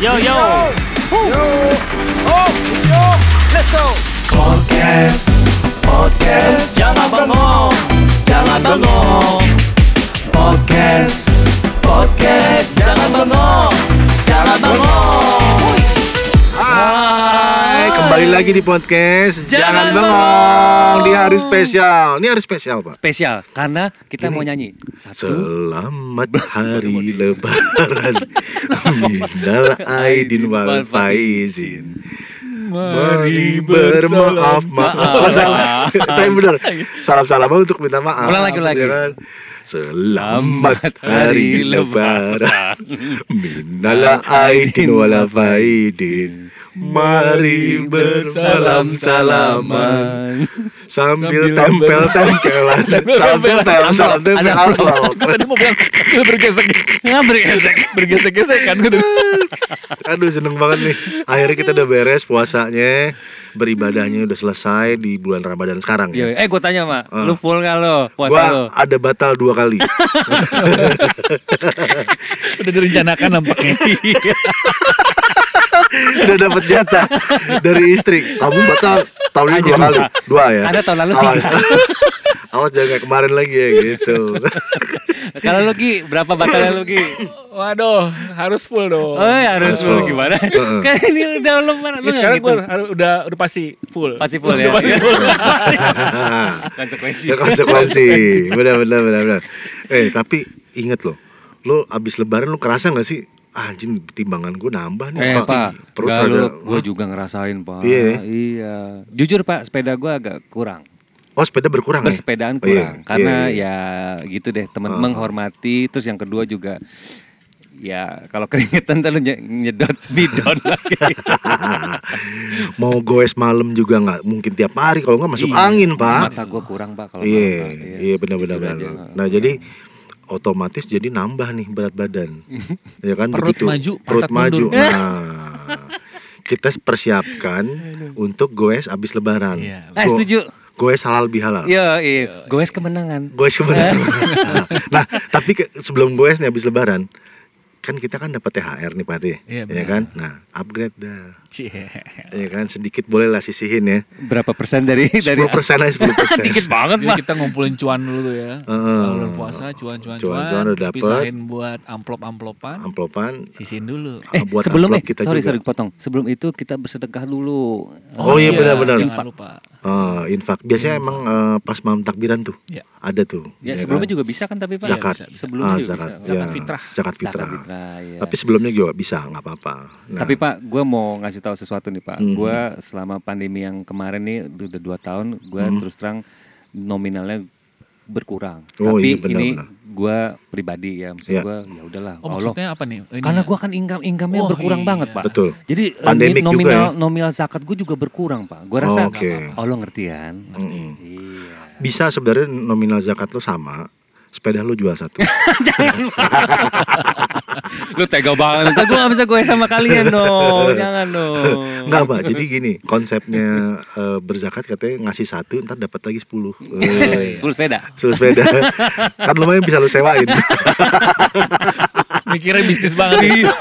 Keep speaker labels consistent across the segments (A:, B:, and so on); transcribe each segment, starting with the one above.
A: Yo yo.
B: Yo. Oh, yo. Let's go.
A: Podcast, podcast, jangan bengong, jangan bengong. Podcast, podcast, jangan bengong, jangan bengong.
B: Hai, kembali lagi di podcast.
A: Jangan
B: Jangan,
A: Bengong.
B: Bengong. Di hari spesial. Ini hari spesial, Pak.
C: spesial karena kita
B: Gini.
C: mau nyanyi. Satu.
B: Selamat hari lebaran. Minal aidin wal faizin. Mari bermaaf. maaf Oh, salah. Tapi bener Salam-salam untuk minta maaf.
C: Ulang lagi, lagi.
B: ya kan? Selamat hari lebaran. Minal aidin wal faizin Mari bersalam-salaman Sambil tempel-tempelan. Salam tempel, salam tempel.
D: Tadi mau bilang sambil bergesek
C: nggak bergesek
D: bergesek-gesek kan gitu.
B: Aduh seneng banget nih. Akhirnya kita udah beres puasanya. Beribadahnya udah selesai di bulan Ramadan sekarang ya.
C: Eh gue tanya mak.
B: Ah.
C: lu full nggak lo puasa
B: Gua
C: lo
B: ada batal dua kali.
D: Udah direncanakan nampaknya.
B: Udah dapet jatah dari istri Kamu batal tahun ini dua
C: Aja,
B: kali. Dua ya
C: Ada tahun lalu tiga.
B: Awas jangan kayak kemarin lagi ya gitu
C: kalau lu Gi berapa batalnya lu Gi
D: Waduh, harus full dong.
C: oh ya harus
B: Harus
C: full
B: full.
C: gimana
B: Heeh.
C: kan ini udah lebaran
D: Ini
C: lu
D: sekarang
C: gitu
D: gua harus- udah udah pasti full.
C: pasti full
D: Udah
C: ya
D: pasti full.
C: konsekuensi
B: Ya konsekuensi Benar benar benar benar Eh tapi inget loh Lo abis lebaran lo kerasa gak sih Anjing timbangan gue nambah nih
C: Eh
B: Pasti
C: pak,
B: perut
C: lu, gue juga ngerasain pak.
B: Iya.
C: Iya. Jujur pak, sepeda gue agak kurang.
B: Oh sepeda berkurang ya?
C: Bersepedaan
B: Oh, iya,
C: kurang, karena
B: iya,
C: ya gitu deh, teman
B: Ah.
C: menghormati. Terus yang kedua juga, ya kalau keringetan terus nye- nyedot bidon lagi.
B: Mau goes malam juga nggak mungkin tiap hari kalau nggak masuk
C: Iya.
B: angin pak.
C: Mata gue kurang pak kalau
B: Iya, iya benar-benar.
C: Aja.
B: Nah jadi otomatis jadi nambah nih berat badan, ya kan?
D: Perut
B: begitu.
D: maju,
B: perut maju.
D: mundur.
B: Nah, kita persiapkan untuk goes abis lebaran.
D: Iya.
C: Ah,
B: Go-
C: setuju.
B: Goes halal bihalal.
C: Iya, iya. Goes kemenangan.
B: Goes kebenaran. nah, tapi ke- sebelum goes nih abis lebaran, kan kita kan dapat THR nih Pak De,
D: Iya,
B: ya kan? Nah, upgrade dah.
D: Cie.
B: Ya kan sedikit boleh lah sisihin ya.
C: Berapa persen dari
B: 10%
C: dari
B: aja 10%.
C: Dikit banget
D: Jadi
C: pak.
D: kita ngumpulin cuan dulu tuh ya.
B: Heeh.
D: Selama bulan puasa cuan-cuan
B: Cuan-cuan
D: cuan.
B: udah dapet.
D: Pisahin buat amplop-amplopan.
B: Amplopan
D: Sisihin dulu.
C: Eh,
B: buat
C: sebelum eh,
B: amplop kita
C: sorry
B: juga.
C: sorry potong. Sebelum itu kita bersedekah dulu.
B: Oh, iya, benar-benar.
D: Jangan lupa.
B: Oh, infak. Biasanya emang eh, pas malam takbiran tuh.
D: Iya.
B: Ada tuh.
C: Ya,
B: ya
C: sebelumnya
B: kan?
C: juga bisa kan tapi Pak?
B: zakat.
D: bisa, bisa.
C: Sebelumnya
B: Ah,
C: juga
B: zakat.
C: bisa.
D: Zakat
B: ya.
D: fitrah.
B: Zakat fitrah.
C: Zakat fitrah, iya.
B: Tapi sebelumnya juga bisa, nggak apa-apa. Nah,
C: Tapi Pak, gue mau ngasih tahu sesuatu nih Pak.
B: Mhm.
C: Gue selama pandemi yang kemarin nih udah dua tahun, gue
B: Mhm.
C: terus terang nominalnya berkurang.
B: Oh,
C: Tapi
B: iya, benar,
C: ini gue pribadi ya, maksud
B: Iya.
C: gue ya udahlah.
D: Oh
C: Allah.
D: maksudnya apa nih? Ini
C: Karena
D: ya?
C: gue kan income income-nya
D: Oh,
C: berkurang
D: iya.
C: banget Pak.
B: Betul.
C: Jadi eh,
B: Pandemik juga
C: nominal
B: ya.
C: nominal zakat gue juga berkurang Pak. Gue rasa
B: Oke.
C: Allah ngerti kan.
B: Mm-mm.
C: Iya.
B: bisa sebenarnya nominal zakat lo sama, sepeda lo jual satu.
C: Lu tega banget. Gue gak bisa gue sama kalian dong. Jangan dong.
B: Enggak pak, jadi gini konsepnya eh, berzakat katanya ngasih satu, ntar dapat lagi sepuluh. Eh,
C: Sepuluh sepeda.
B: Sepuluh sepeda, kan lumayan bisa lo sewain.
D: Mikirnya bisnis banget.
C: Iya.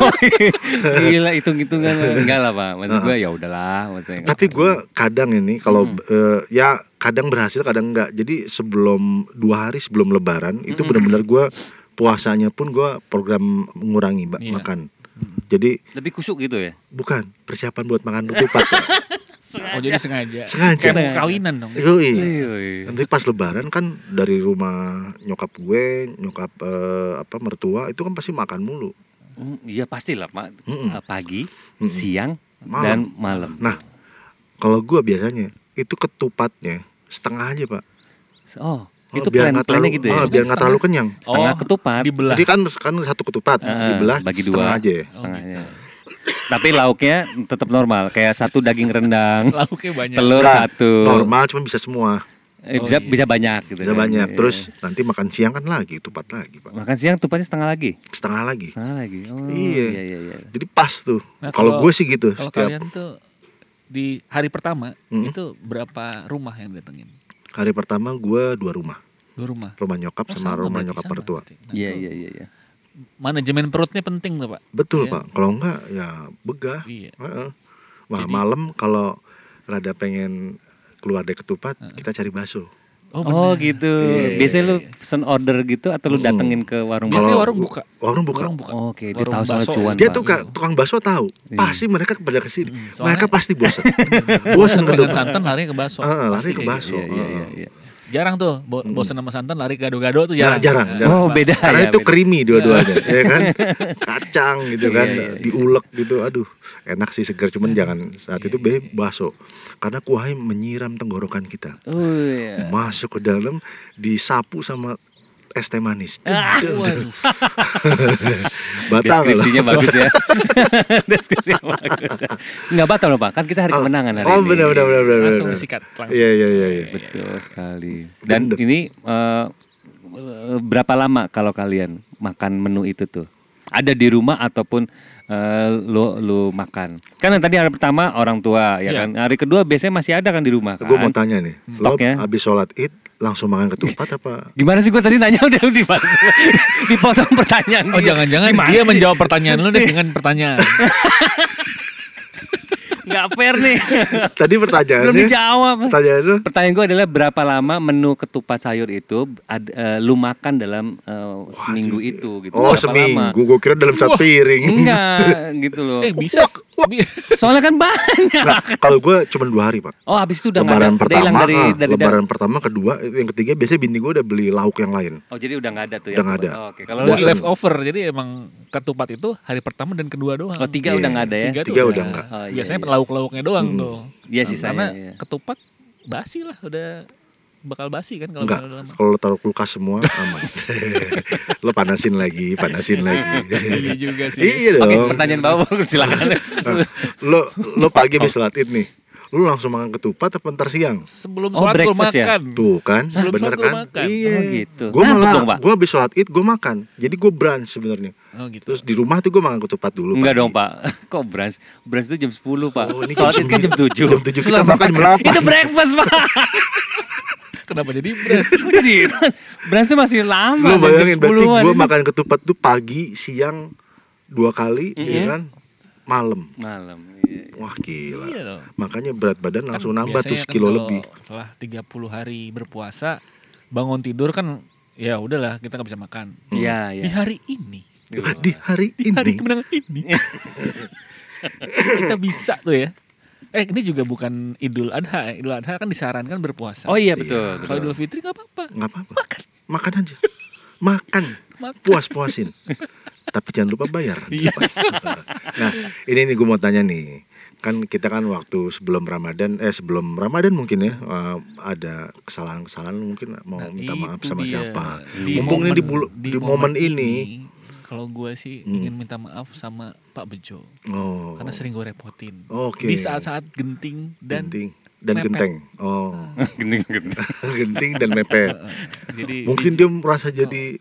C: Gila hitung-hitungan enggak lah Pak. Maksud gue ya udahlah maksudnya.
B: Tapi gue kadang ini kalau
C: Hmm.
B: eh, ya kadang berhasil kadang enggak. Jadi sebelum dua hari sebelum Lebaran itu
C: Hmm.
B: benar-benar gue puasanya pun gue program mengurangi ba-
D: Iya.
B: makan. Jadi
C: lebih kusuk gitu ya.
B: bukan persiapan buat makan ketupat.
D: Oh jadi sengaja.
B: Sengaja.
D: Kayak mau kawinan dong.
B: Yoi.
C: Iya.
B: Nanti pas Lebaran kan dari rumah nyokap gue, nyokap eh, apa mertua itu kan pasti makan mulu.
C: Mm, Iya pasti lah Pak. Eh, Pagi,
B: Mm-mm.
C: siang,
B: Malam.
C: dan malam.
B: Nah, kalau gue biasanya itu ketupatnya setengah aja pak.
C: Oh,
B: Oh,
C: itu
B: biar
C: plan
B: nggak terlalu-
C: gitu ya.
B: oh, biar nggak terlalu kenyang.
C: Setengah
D: Oh,
C: ketupat.
D: Dibelah.
B: Jadi kan kan satu ketupat
C: Eh,
B: dibelah
C: bagi
B: setengah
C: dua.
B: aja ya.
C: setengahnya. Tapi lauknya tetap normal, kayak satu daging rendang,
D: Lauknya banyak.
C: telur
B: Enggak,
C: satu.
B: Normal cuma bisa semua,
C: Eh,
D: Oh,
C: bisa
D: iya.
C: bisa banyak gitu.
B: bisa
C: kan.
B: banyak.
C: Iya.
B: Terus nanti makan siang kan lagi tupat lagi pak.
C: makan siang tupatnya setengah lagi.
B: Setengah lagi.
C: Setengah lagi. Oh,
B: Iya.
C: iya iya iya.
B: Jadi pas tuh.
D: Nah,
B: kalau gue sih gitu.
D: Kalau
B: Setiap
D: kalian tuh di hari pertama
B: Mm.
D: itu berapa rumah yang datengin?
B: Hari pertama gue dua rumah,
D: Dua rumah.
B: rumah nyokap
D: Oh,
B: sama, rumah nyokap
D: sama
B: mertua.
D: Nah,
C: Iya iya iya iya.
D: manajemen perutnya penting tuh pak.
B: Betul
D: Iya.
B: pak. Kalau enggak ya begah.
D: Iya.
B: Heeh. Wah
D: Jadi-
B: malam kalau rada pengen keluar dari ketupat kita cari bakso.
D: Oh,
C: Oh, gitu.
B: Iya.
C: Biasanya lu pesen order gitu atau lu datengin ke warung
D: Biasanya warung buka.
B: Warung buka.
D: Warung buka.
C: Oh, Oke, dia
D: Warung
C: tahu soal cuan.
B: Dia
C: Pak.
B: tuh kak, tukang bakso tahu.
C: Iya.
B: Pasti mereka pada ke sini.
D: soalnya-
B: mereka pasti bosan.
D: Bosan dengan santan lari ke bakso.
B: Ah, lari
D: Pasti
B: ke bakso.
C: Iya, iya, iya, iya.
D: gitu. Jarang tuh bo- bosan sama santan lari ke gado-gado tuh
B: Nah,
D: jarang.
B: jarang, jarang.
C: Oh, beda
B: Karena
C: ya,
B: itu
C: beda.
B: creamy dua-duanya, ya kan? Kacang gitu kan,
C: Iya, iya, iya.
B: diulek gitu. Aduh, enak sih segar cuman jangan saat itu be bakso. Karena kuahnya menyiram tenggorokan kita.
C: Oh, iya.
B: Masuk ke dalam disapu sama es teh manis.
C: Ah.
D: Waduh.
B: Batal lah.
C: Deskripsinya bagus ya. Deskripsinya bagus. Enggak batal loh, Pak. Kan kita hari kemenangan hari
B: Oh,
C: ini.
B: benar benar benar benar.
D: Langsung disikat langsung.
B: Iya iya iya iya.
C: Betul sekali. Dan
B: Bener.
C: ini eh, berapa lama kalau kalian makan menu itu tuh? Ada di rumah ataupun eh, lu lu makan? Kan yang tadi hari pertama orang tua ya
D: Iya.
C: kan. Hari kedua biasanya masih ada kan di rumah kan.
B: Gue mau tanya nih, lo
C: Stoknya.
B: habis sholat id langsung makan ketupat apa?
C: Gimana sih gue tadi nanya udah dipotong, dipotong pertanyaan.
D: Oh jangan-jangan dia
C: sih?
D: menjawab pertanyaan lu deh dengan pertanyaan.
C: Nggak fair nih.
B: Tadi pertanyaannya.
C: Belum dijawab.
B: Pertanyaan lu?
C: Pertanyaan gue adalah berapa lama menu ketupat sayur itu ad- eh, lu makan dalam eh, seminggu itu gitu.
B: Oh
C: Berapa
B: seminggu, gue kira dalam satu piring.
C: Enggak gitu loh.
D: eh bisa bi-
C: Soalnya kan banyak.
B: Nah, kalau gue cuma dua hari pak.
C: Oh habis itu udah nggak
B: lebaran
C: ada, udah
B: pertama,
C: dari
B: ah,
C: dari
B: lebaran pertama, kedua, yang ketiga biasanya bini gue udah beli lauk yang lain.
C: Oh jadi udah nggak ada tuh
B: Udah
C: ya?
B: nggak
C: ketupat.
B: ada.
C: Oh, Oke kalau
D: Udah
C: lu-
D: leftover jadi emang ketupat itu hari pertama dan kedua doang.
C: Oh tiga
B: Iya.
C: udah nggak ada ya?
D: Tiga
B: Tiga udah nggak.
C: Oh, iya,
D: Biasanya
C: iya.
D: lauk-lauknya doang tuh.
C: Iya sih,
D: Karena
C: saya, iya.
D: ketupat basi lah udah bakal basi kan kalau
B: Enggak,
D: lama.
B: kalau taruh kulkas semua aman. Lo panasin lagi, panasin lagi.
D: Iya juga sih.
B: iya dong.
C: Oke pertanyaan bawah silakan.
B: lo lo pagi habis sholat id nih. Lo langsung makan ketupat apa ntar siang?
D: Sebelum
C: Oh,
D: sholat gue
C: ya?
D: makan.
B: Tuh kan,
D: Sebelum
B: bener kan?
D: makan.
B: Iya.
C: Oh, gitu.
B: Gue
C: Ngantuk
B: malah, gue habis sholat id gue makan. Jadi gue brunch sebenarnya.
D: Oh gitu.
B: Terus di rumah tuh gue makan ketupat dulu.
C: Enggak
B: pagi.
C: dong pak, kok brunch? Brunch itu jam 10 pak,
B: Oh, ini
C: id kan jam 7
B: Jam 7 kita makan jam 8.
C: Itu breakfast pak
D: Kenapa jadi brunch?
C: Jadi brunch itu masih lama
B: Lo
C: jam
B: bayangin berarti
C: 10-an.
B: gue makan ketupat tuh pagi, siang dua kali, ya kan? Malam.
C: Malam iya.
B: Wah gila.
D: Iya.
B: Makanya berat badan langsung
D: Kan
B: nambah tuh
D: kan
B: sekilo
D: kalau
B: lebih.
D: Setelah 30 hari berpuasa, bangun tidur kan ya udahlah kita nggak bisa makan.
C: Iya
D: Di
C: iya
D: hari ini,
B: Di hari
D: di hari
B: ini.
D: kemenangan ini, kita bisa tuh ya. Eh ini juga bukan Idul Adha. Idul Adha kan disarankan berpuasa.
C: Oh iya betul,
D: Kalau
C: betul.
D: Idul Fitri nggak apa-apa.
B: nggak apa-apa.
D: Makan.
B: Makan aja. Makan.
D: Makan.
B: Puas-puasin. Tapi jangan lupa bayar.
D: Iya.
B: nah, ini nih gue mau tanya nih. Kan kita kan waktu sebelum Ramadan, eh sebelum Ramadan mungkin ya eh, ada kesalahan-kesalahan mungkin mau
D: Nah,
B: minta maaf sama
D: dia.
B: siapa.
D: Di
B: Mumpung ini di,
D: momen-
B: bulu- di momen ini.
D: kalau gue sih
B: Hmm.
D: ingin minta maaf sama Pak Bejo
B: Oh.
D: karena sering gue repotin.
B: Oke.
D: Di saat-saat genting dan
B: genting dan
D: mepet.
B: genteng. Oh.
C: Gending gending.
B: genting dan mepet.
D: Jadi
B: Mungkin dia merasa jadi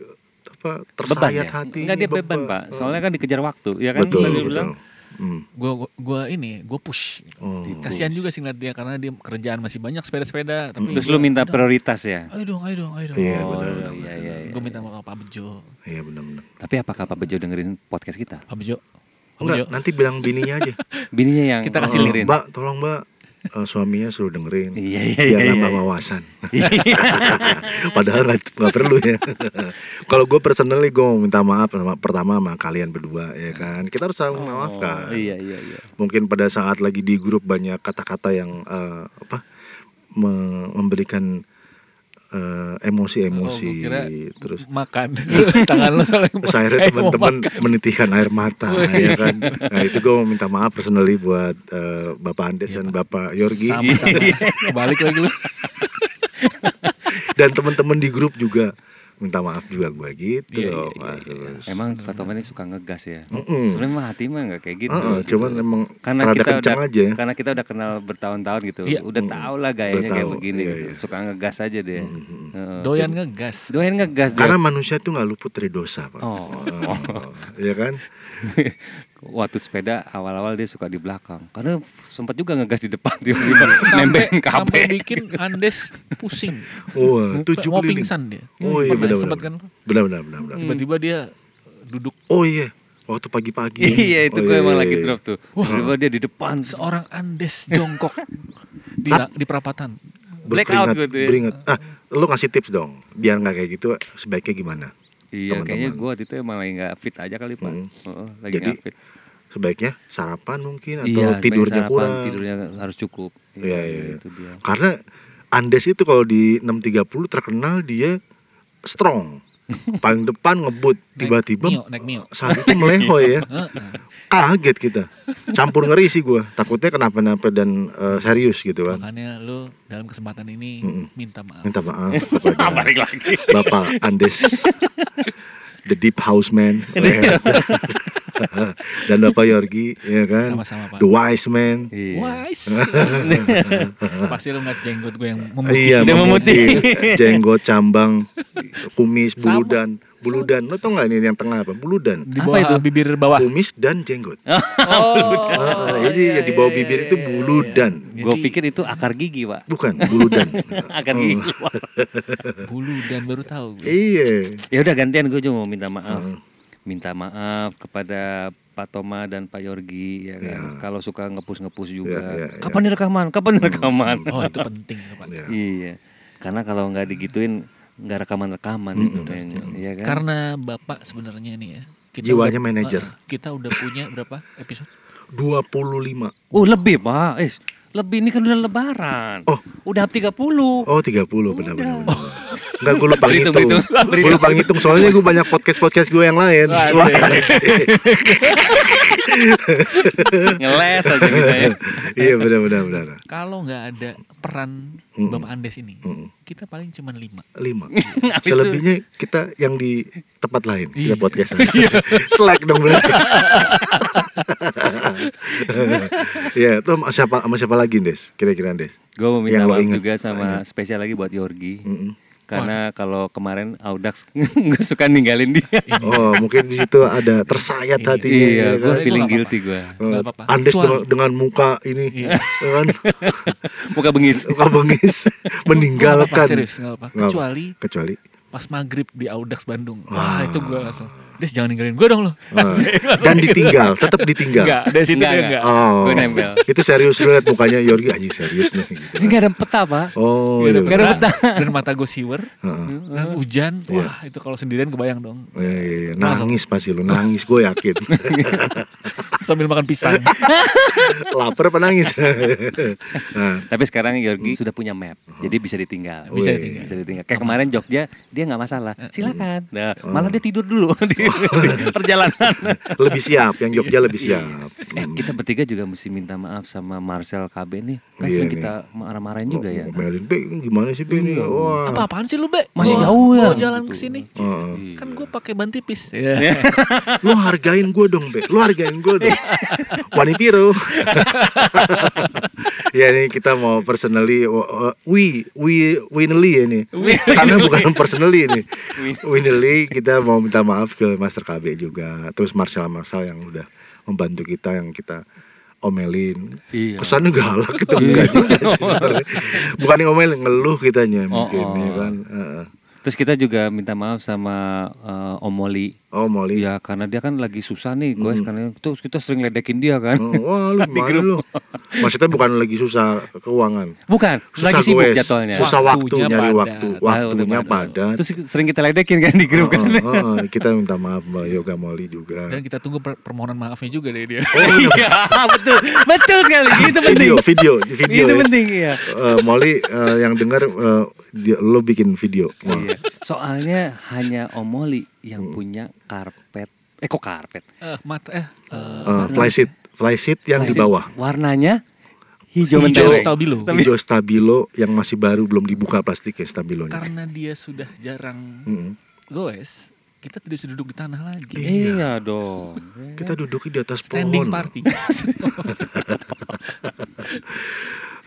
B: apa
C: Beban
B: tersayat
C: ya?
B: hati.
C: Enggak dia beban pak, soalnya kan dikejar waktu, ya kan?
B: betul, betul.
C: bilang,
B: Hmm.
D: gue gua ini gue push.
B: Oh.
D: Kasihan juga sih ngeliat dia karena dia kerjaan masih banyak sepeda-sepeda. Tapi
C: Terus
D: gua,
C: lu minta
D: "Udah,
C: prioritas ya?
D: Ayo dong, ayo dong, ayo dong.
B: Iya,
C: Oh,
B: benar,
C: iya,
B: benar,
C: iya, iya.
D: Gue minta maaf Pak Bejo.
B: Iya benar-benar.
C: Tapi apakah Pak Bejo dengerin podcast kita?
D: Pak Bejo.
B: Enggak,
D: Bejo.
B: nanti bilang bininya aja.
C: Bininya yang
D: Kita kasih
B: Oh,
C: dengerin.
B: Mbak, tolong Mbak eh, suaminya suruh dengerin.
C: Iya, iya,
B: Biar
C: iya,
B: nambah
C: iya.
B: wawasan. Padahal nggak nggak perlu ya. Kalau gue personally gue mau minta maaf sama pertama sama kalian berdua ya kan. Kita harus saling memaafkan.
C: Oh, iya iya iya.
B: Mungkin pada saat lagi di grup banyak kata-kata yang eh, apa me- memberikan emosi-emosi
D: Oh, gua kira
B: terus
D: makan. Tangan kayak mau
B: teman-teman menitikan air mata ya kan. Nah itu gue mau minta maaf personally buat eh, Bapak Andes dan Bapak Yorgi
D: Sama-sama. Balik lagi lu.
B: dan teman-teman di grup juga minta maaf juga gue gitu
D: Iya,
B: loh.
D: iya, iya, iya.
B: Harus.
C: Emang Pak Toman ini suka ngegas ya.
B: Mm-mm.
C: Sebenarnya mah hati mah nggak kayak gitu.
B: Heeh,
C: gitu.
B: cuman emang
C: karena kita udah
B: aja.
C: karena kita udah kenal bertahun-tahun gitu.
D: Iya.
C: Udah
B: Mm.
C: tau lah gayanya
B: Udah
C: kayak
B: tahu,
C: begini
B: iya,
C: gitu.
B: iya.
C: Suka ngegas aja deh. Heeh.
D: Doyan ngegas.
C: Doyan ngegas dia.
B: Karena manusia tuh nggak luput dari dosa pak.
C: Oh.
B: Iya kan?
C: Waktu sepeda awal-awal dia suka di belakang. Karena sempat juga ngegas di depan tiba-tiba nembeng
D: Sampai, bikin Andes pusing.
B: Wah tujuh
D: mau
B: keliling.
D: pingsan dia.
B: Oh iya benar
D: sempat
B: benar.
D: kan
B: Benar benar benar benar.
D: tiba-tiba dia duduk
B: Oh iya, waktu pagi-pagi.
C: iya itu
B: Oh,
C: gue
B: iya,
C: emang
B: iya,
C: lagi
B: iya.
C: drop tuh. Tiba-tiba dia di depan.
D: seorang Andes jongkok di di perapatan.
C: Blackout gue tuh ya.
B: beringat. Ah, lu ngasih tips dong, biar nggak kayak gitu. Sebaiknya gimana?
C: Iya
B: teman-teman.
C: kayaknya gue waktu itu emang lagi nggak fit aja kali pak.
B: Hmm.
C: Oh, lagi
B: Jadi,
C: fit.
B: Sebaiknya sarapan mungkin atau
C: Iya,
B: tidurnya
C: sarapan,
B: kurang.
C: Tidurnya harus cukup.
B: Iya, iya, iya.
C: Itu dia.
B: Karena Andes itu kalau di 630 terkenal dia strong. Paling depan ngebut tiba-tiba saat itu melehoy ya. Kaget kita. Campur ngeri sih gua. Takutnya kenapa-napa dan eh, serius gitu kan.
D: Makanya lu dalam kesempatan ini
B: Mm-mm.
D: minta maaf.
B: Minta maaf kepada
C: Balik lagi.
B: Bapak Andes The Deep House Man dan Bapak Yorgi ya kan
D: Sama-sama, Pak.
B: The Wise Man
C: Iya.
D: Wise. Pasti lu ngeliat jenggot gue yang memutih.
B: Iya,
C: Udah memutih.
B: jenggot, cambang, kumis,
D: Sama.
B: buludan, buludan. Lo tau nggak ini yang tengah apa? Buludan.
D: Di
C: Apa
D: bawah
C: itu?
D: bibir bawah.
B: Kumis dan jenggot.
D: Oh,
B: Ah, jadi di bawah bibir itu buludan.
C: Gue pikir itu akar gigi pak.
B: Bukan, buludan.
C: akar gigi.
D: bulu dan baru tahu. gue.
B: iya.
C: ya udah gantian gue juga mau minta maaf. Minta maaf kepada Pak Toma dan Pak Yorgi ya kan.
B: Ya.
C: Kalau suka ngepus-ngepus juga.
B: Ya, ya, ya.
C: Kapan nih rekaman? Kapan nih rekaman?
D: Oh itu penting Pak.
B: Ya.
C: Iya. Karena kalau nggak digituin nggak rekaman-rekaman itu kayaknya. Iya kan?
D: Karena bapak sebenarnya nih ya.
B: Jiwanya
D: udah-
B: manajer.
D: eh, kita udah punya berapa episode?
B: 25.
C: Oh lebih pak. Eh lebih ini kan udah lebaran.
B: Oh.
C: Udah 30.
B: Oh 30 benar-benar. Enggak gue lupa ngitung. Gue lupa ngitung soalnya gue banyak podcast-podcast gue yang lain. Wah,
C: Ngeles aja kita ya.
B: Iya benar-benar benar.
D: Kalau nggak ada peran
B: Mm-mm.
D: Bapak Andes ini,
B: Mm-mm.
D: kita paling cuma lima.
B: lima selebihnya kita yang di tempat lain
D: Iya.
B: kita podcast slack dong berarti ya itu sama siapa sama siapa lagi Des kira-kira Des
C: Gue mau minta maaf juga sama spesial lagi buat Yorgi.
B: Mm-mm.
C: Karena kalau kemarin Audax nggak suka ninggalin dia.
B: oh mungkin di situ ada tersayat
D: Iya.
B: hatinya
C: iya,
B: ya
C: gue
B: kan?
C: Feeling
D: nggak
C: guilty gue.
D: Apa-apa.
B: Andes
D: Kecuali-
B: dengan, muka ini
D: Iya.
B: ya kan
C: Muka bengis.
B: muka bengis meninggalkan
D: serius nggak apa-apa.
B: Nggak apa.
D: Kecuali
B: kecuali
D: pas maghrib di Audax Bandung. Wah itu gue langsung. Des jangan ninggalin gue dong lo.
B: Ah. dan ditinggal tetap ditinggal
D: Enggak, dari situ
C: Nggak,
D: dia
C: nggak.
D: enggak.
B: oh
C: Gue nempel.
B: itu serius lu liat mukanya Yorgi anjing serius nih gitu.
C: Ini nggak ada peta pak.
B: oh
D: Nggak
B: iya
D: ada
C: Nggak ada
D: peta. Dan mata gue siwer.
B: Heeh.
D: Dan hujan. Wah itu kalau sendirian kebayang dong.
B: Iya, iya, iya. nangis pasti lu nangis gue yakin
D: Sambil makan pisang.
B: lapar apa nangis nah,
C: Tapi sekarang Yorgi sudah punya map, jadi bisa ditinggal.
D: Bisa
B: Wih.
D: ditinggal.
C: Bisa ditinggal. Kayak kemarin Jogja, dia nggak masalah. Silakan. Nah, malah dia tidur dulu perjalanan.
B: lebih siap yang Jogja lebih siap
C: Eh, kita bertiga juga mesti minta maaf sama Marcel KB nih. Kan
B: Iya nih.
C: kita marah-marahin juga ya.
B: Melin Be gimana sih Be ini wah
D: Apa-apaan sih lu, Be?
C: Masih
D: Mau-
C: jauh ya.
D: Mau jalan ke sini.
B: Heeh.
D: Kan gue pakai ban tipis.
C: Iya.
B: lu hargain gue dong Be lu hargain gue dong Wani Piro ya ini kita mau personally uh, we we winely ya ini karena bukan personally ini winely kita mau minta maaf ke Master KB juga terus Marcel Marcel yang udah membantu kita yang kita omelin
C: Iya.
B: kesannya galak gitu enggak juga sih sebenarnya bukan ngomelin ngeluh kitanya
C: Oh,
B: mungkin
C: oh.
B: ya kan Heeh.
C: Terus kita juga minta maaf sama eh, Om Moli.
B: Oh Molly
C: Ya karena dia kan lagi susah nih, gue sekarang terus kita sering ledekin dia kan.
B: Oh, wah lu
C: Di grup.
B: lu maksudnya bukan lagi susah keuangan
C: Bukan,
B: susah
C: lagi sibuk
B: goes.
C: jadwalnya.
B: susah waktu
D: Waktunya
B: nyari
D: padat.
B: waktu waktunya
C: pada.
B: padat
C: Terus sering kita ledekin kan di grup kan.
B: Oh, oh, oh, kita minta maaf Mbak Yoga Molly juga
D: Dan kita tunggu per- permohonan maafnya juga dari dia.
C: Iya, betul. Betul sekali. Itu penting.
B: video video video
C: Itu
B: ya.
C: penting ya.
B: Eh, Molly eh, yang dengar eh, dia- lo bikin video Wah.
C: Iya. Soalnya hanya Om Moli yang punya karpet. Eh kok karpet?
D: Eh, mata eh, eh,
B: Eh, fly seat fly seat yang di bawah
C: Warnanya hijau
D: hijau
C: mentereng.
D: stabilo.
B: hijau stabilo yang masih baru belum dibuka plastiknya stabilonya
D: Karena dia sudah jarang
B: Mm-mm.
D: goes, kita tidak bisa duduk di tanah lagi.
C: Iya dong.
B: kita duduk di atas
D: Standing
B: pohon
D: party.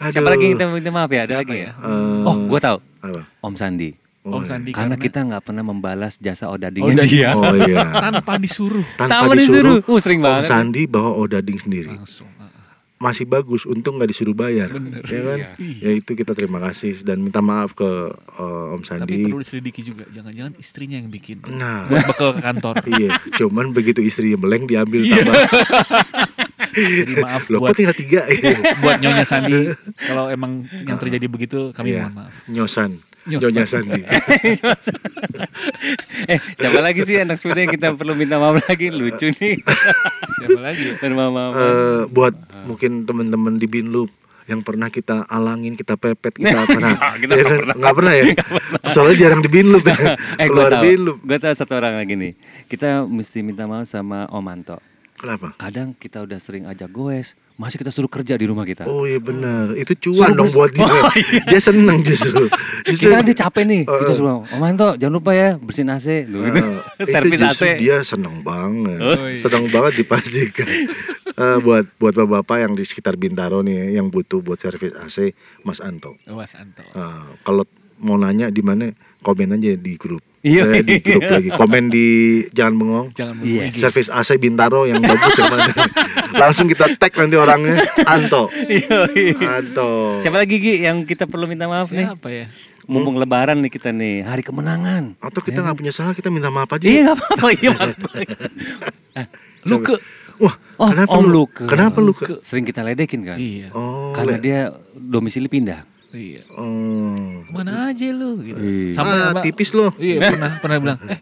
C: Siapa lagi kita minta maaf ya? Ada lagi ya?
B: Eh,
C: Oh, gue tahu.
B: apa?
C: Om Sandi.
B: Oh,
D: Om
B: iya.
D: Sandi
C: Karena
D: karena
C: kita nggak pernah membalas jasa odadingnya
D: Odading.
C: dia.
B: Oh iya.
D: tanpa disuruh
B: Tanpa
C: Tanpa
B: disuruh,
C: disuruh. Uh, sering
B: Om
C: banget.
B: Sandi bawa odading sendiri.
D: langsung. eh,
B: masih bagus untung nggak disuruh bayar ya kan ya itu kita terima kasih dan minta maaf ke eh, Om
D: Tapi
B: Sandi
D: perlu diselidiki juga, jangan-jangan istrinya yang bikin.
B: nah
D: Buat bekal ke kantor.
B: iya cuman begitu istrinya meleng diambil tambah
D: Jadi maaf
B: loh
D: buat
B: kok tinggal tiga
D: buat Nyonya Sandi kalau emang yang terjadi begitu kami
B: Iya,
D: mohon maaf.
B: Nyosan. Nyonya Sandi
C: eh siapa lagi sih anak sepeda yang kita perlu minta maaf lagi? Lucu nih.
D: Siapa lagi?
C: minta maaf
B: Eh, buat mungkin teman-teman di Binloop yang pernah kita alangin, kita pepet, kita pernah,
C: kita
B: Ya kan?
C: pernah.
B: Pernah ya, soalnya jarang di Binloop ya,
C: eh
B: keluar
C: tahu.
B: Binloop.
C: gue tahu satu orang lagi nih. Kita mesti minta maaf sama Om Anto
B: Kenapa?
C: kadang kita udah sering ajak goes masih kita suruh kerja di rumah kita
B: Oh iya benar, itu cuan
C: Suruh
B: dong buat dia.
C: Oh, iya.
B: Dia seneng justru. justru
C: kita dia capek nih
B: Oh,
C: kita
B: oh.
C: suruh Om Anto jangan lupa ya bersihin AC Duh, gitu.
B: Eh, itu
C: servis AC
B: dia seneng banget,
D: Oh, iya.
B: seneng banget dipastikan. Eh, buat buat bapak-bapak yang di sekitar Bintaro nih, yang butuh buat servis AC, Mas Anto.
D: Was Anto.
B: Eh, kalau mau nanya di mana, komen aja di grup.
C: Iya.
B: Eh, di grup lagi. Komen di jangan bengong.
D: Jangan
C: Iya.
D: menunggu.
B: Servis AC Bintaro yang bagus yang mana. Langsung kita tag nanti orangnya Anto. Anto.
C: siapa lagi Gi yang kita perlu minta maaf nih
D: Siapa ya?
C: mumpung lebaran nih kita nih hari kemenangan
B: Atau kita nggak punya salah, kita minta maaf aja.
C: iya nggak apa-apa iya mas gue
D: Luke.
B: Wah,
C: oh
B: kenapa
C: Om
B: lu?
C: Luke
B: Kenapa lu? Ke?
C: sering kita ledekin kan
D: Iya.
B: Oh,
C: karena
B: le-
C: dia domisili pindah
D: Iya.
B: Oh.
D: Ke mana aja lu gitu.
C: Iya.
B: Ah,
D: Mbak-
B: tipis lo.
D: Iya pernah pernah bilang, eh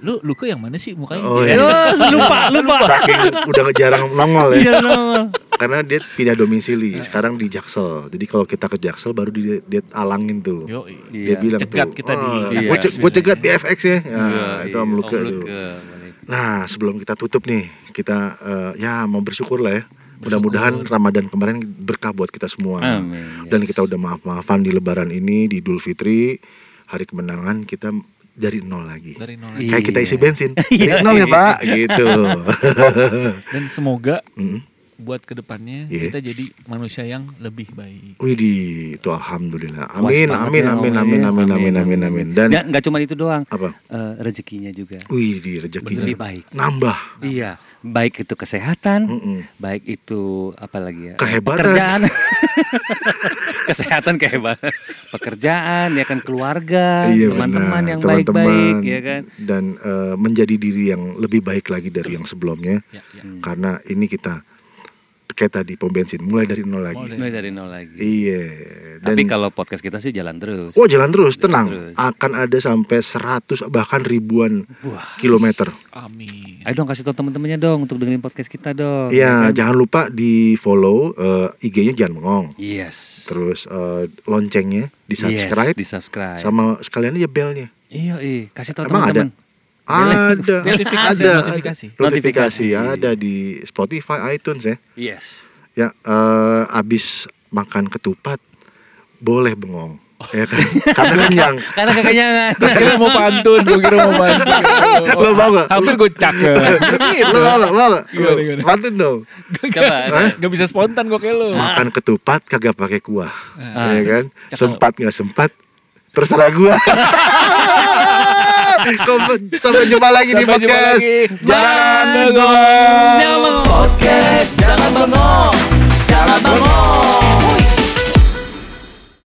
D: lu Luke yang mana sih mukanya?
B: Oh, iya.
C: lupa lupa
B: Saking udah jarang nongol ya.
C: Iya, nongol.
B: Karena dia pindah domisili, sekarang di Jaksel. Jadi kalau kita ke Jaksel baru dia, dia alangin tuh.
D: Yo,
B: Dia
C: Iya.
B: bilang
D: Cegat
B: tuh,
D: kita di
B: "Oh,
C: FX
B: ce- gua
D: biasanya."
B: cegat di FX ya. Ya,
C: Iya,
B: itu
C: iya,
B: Om Luke
C: Om
B: tuh.
C: Luke, balik.
B: Nah, sebelum kita tutup nih, kita eh, ya mau bersyukur lah ya. Mudah-mudahan Ramadan kemarin berkah buat kita semua.
C: Amin,
B: Dan
C: yes.
B: kita udah maaf-maafan di Lebaran ini, di Idul Fitri, hari kemenangan kita dari nol lagi.
D: dari nol.
C: Iya.
B: Kayak kita isi bensin,
C: Iya,
B: dari nol ya
C: iya.
B: Pak, gitu.
D: Dan semoga
B: Mm.
D: buat ke depannya
B: Iya.
D: kita jadi manusia yang lebih baik.
B: Widih, itu alhamdulillah.
C: Puas
B: Amin, amin,
C: ya,
B: amin, amin,
C: ya.
B: amin, amin, amin, amin. Dan
C: Nggak- cuma itu doang
B: apa?
C: eh, rezekinya juga
B: Widih, rezekinya
C: lebih baik
B: nambah.
C: iya baik itu kesehatan
B: Mm-mm.
C: baik itu apa lagi ya
B: Kehebatan.
C: pekerjaan kesehatan kehebatan pekerjaan ya kan keluarga
B: Iya,
C: teman-teman
B: benar.
C: yang
B: Teman-teman.
C: baik-baik ya kan
B: Dan eh, menjadi diri yang lebih baik lagi dari yang sebelumnya.
D: Ya, ya.
B: Karena ini kita kayak tadi pom bensin mulai dari nol lagi.
D: Mulai
C: dari nol lagi
B: Iya. Dan
C: tapi kalau podcast kita sih jalan terus
B: Oh jalan terus, tenang.
C: terus.
B: Akan ada sampai 100 bahkan ribuan
C: Wah.
B: kilometer.
D: Amin.
C: ayo dong kasih tau teman-temannya dong untuk dengerin podcast kita dong
B: Iya,
C: ya kan?
B: jangan lupa di follow eh, IG-nya jangan mengong.
C: yes
B: Terus eh, loncengnya di subscribe
C: yes, di subscribe
B: sama sekalian aja belnya.
C: iya iya kasih tau teman-teman
B: Ada,
D: Notifikasi,
B: ada,
D: notifikasi.
B: ada. notifikasi,
C: Notifikasi.
B: ada di Spotify, iTunes ya.
C: yes
B: Ya, eh, abis makan ketupat boleh bengong, ya kan? Karena kenyang.
C: karena kekenyangan
D: Gue kira mau pantun, gue kira mau pantun.
B: Lo mau gak?
D: Hampir gue cakep. Gitu.
B: Lo mau gak? Mau gak?
D: Gimana, gimana?
B: Pantun dong.
C: coba
D: Gak bisa spontan gue kayak lo.
B: Makan ketupat kagak pakai kuah,
C: Ah.
B: ya kan?
D: Cakep.
B: Sempat nggak sempat, terserah gua. Sampai jumpa lagi di
D: Sampai jumpa
B: podcast.
D: lagi.
B: Jangan
D: Jangan
B: bengong.
C: Jangan bengong.
A: Podcast Jangan bengong Jangan bengong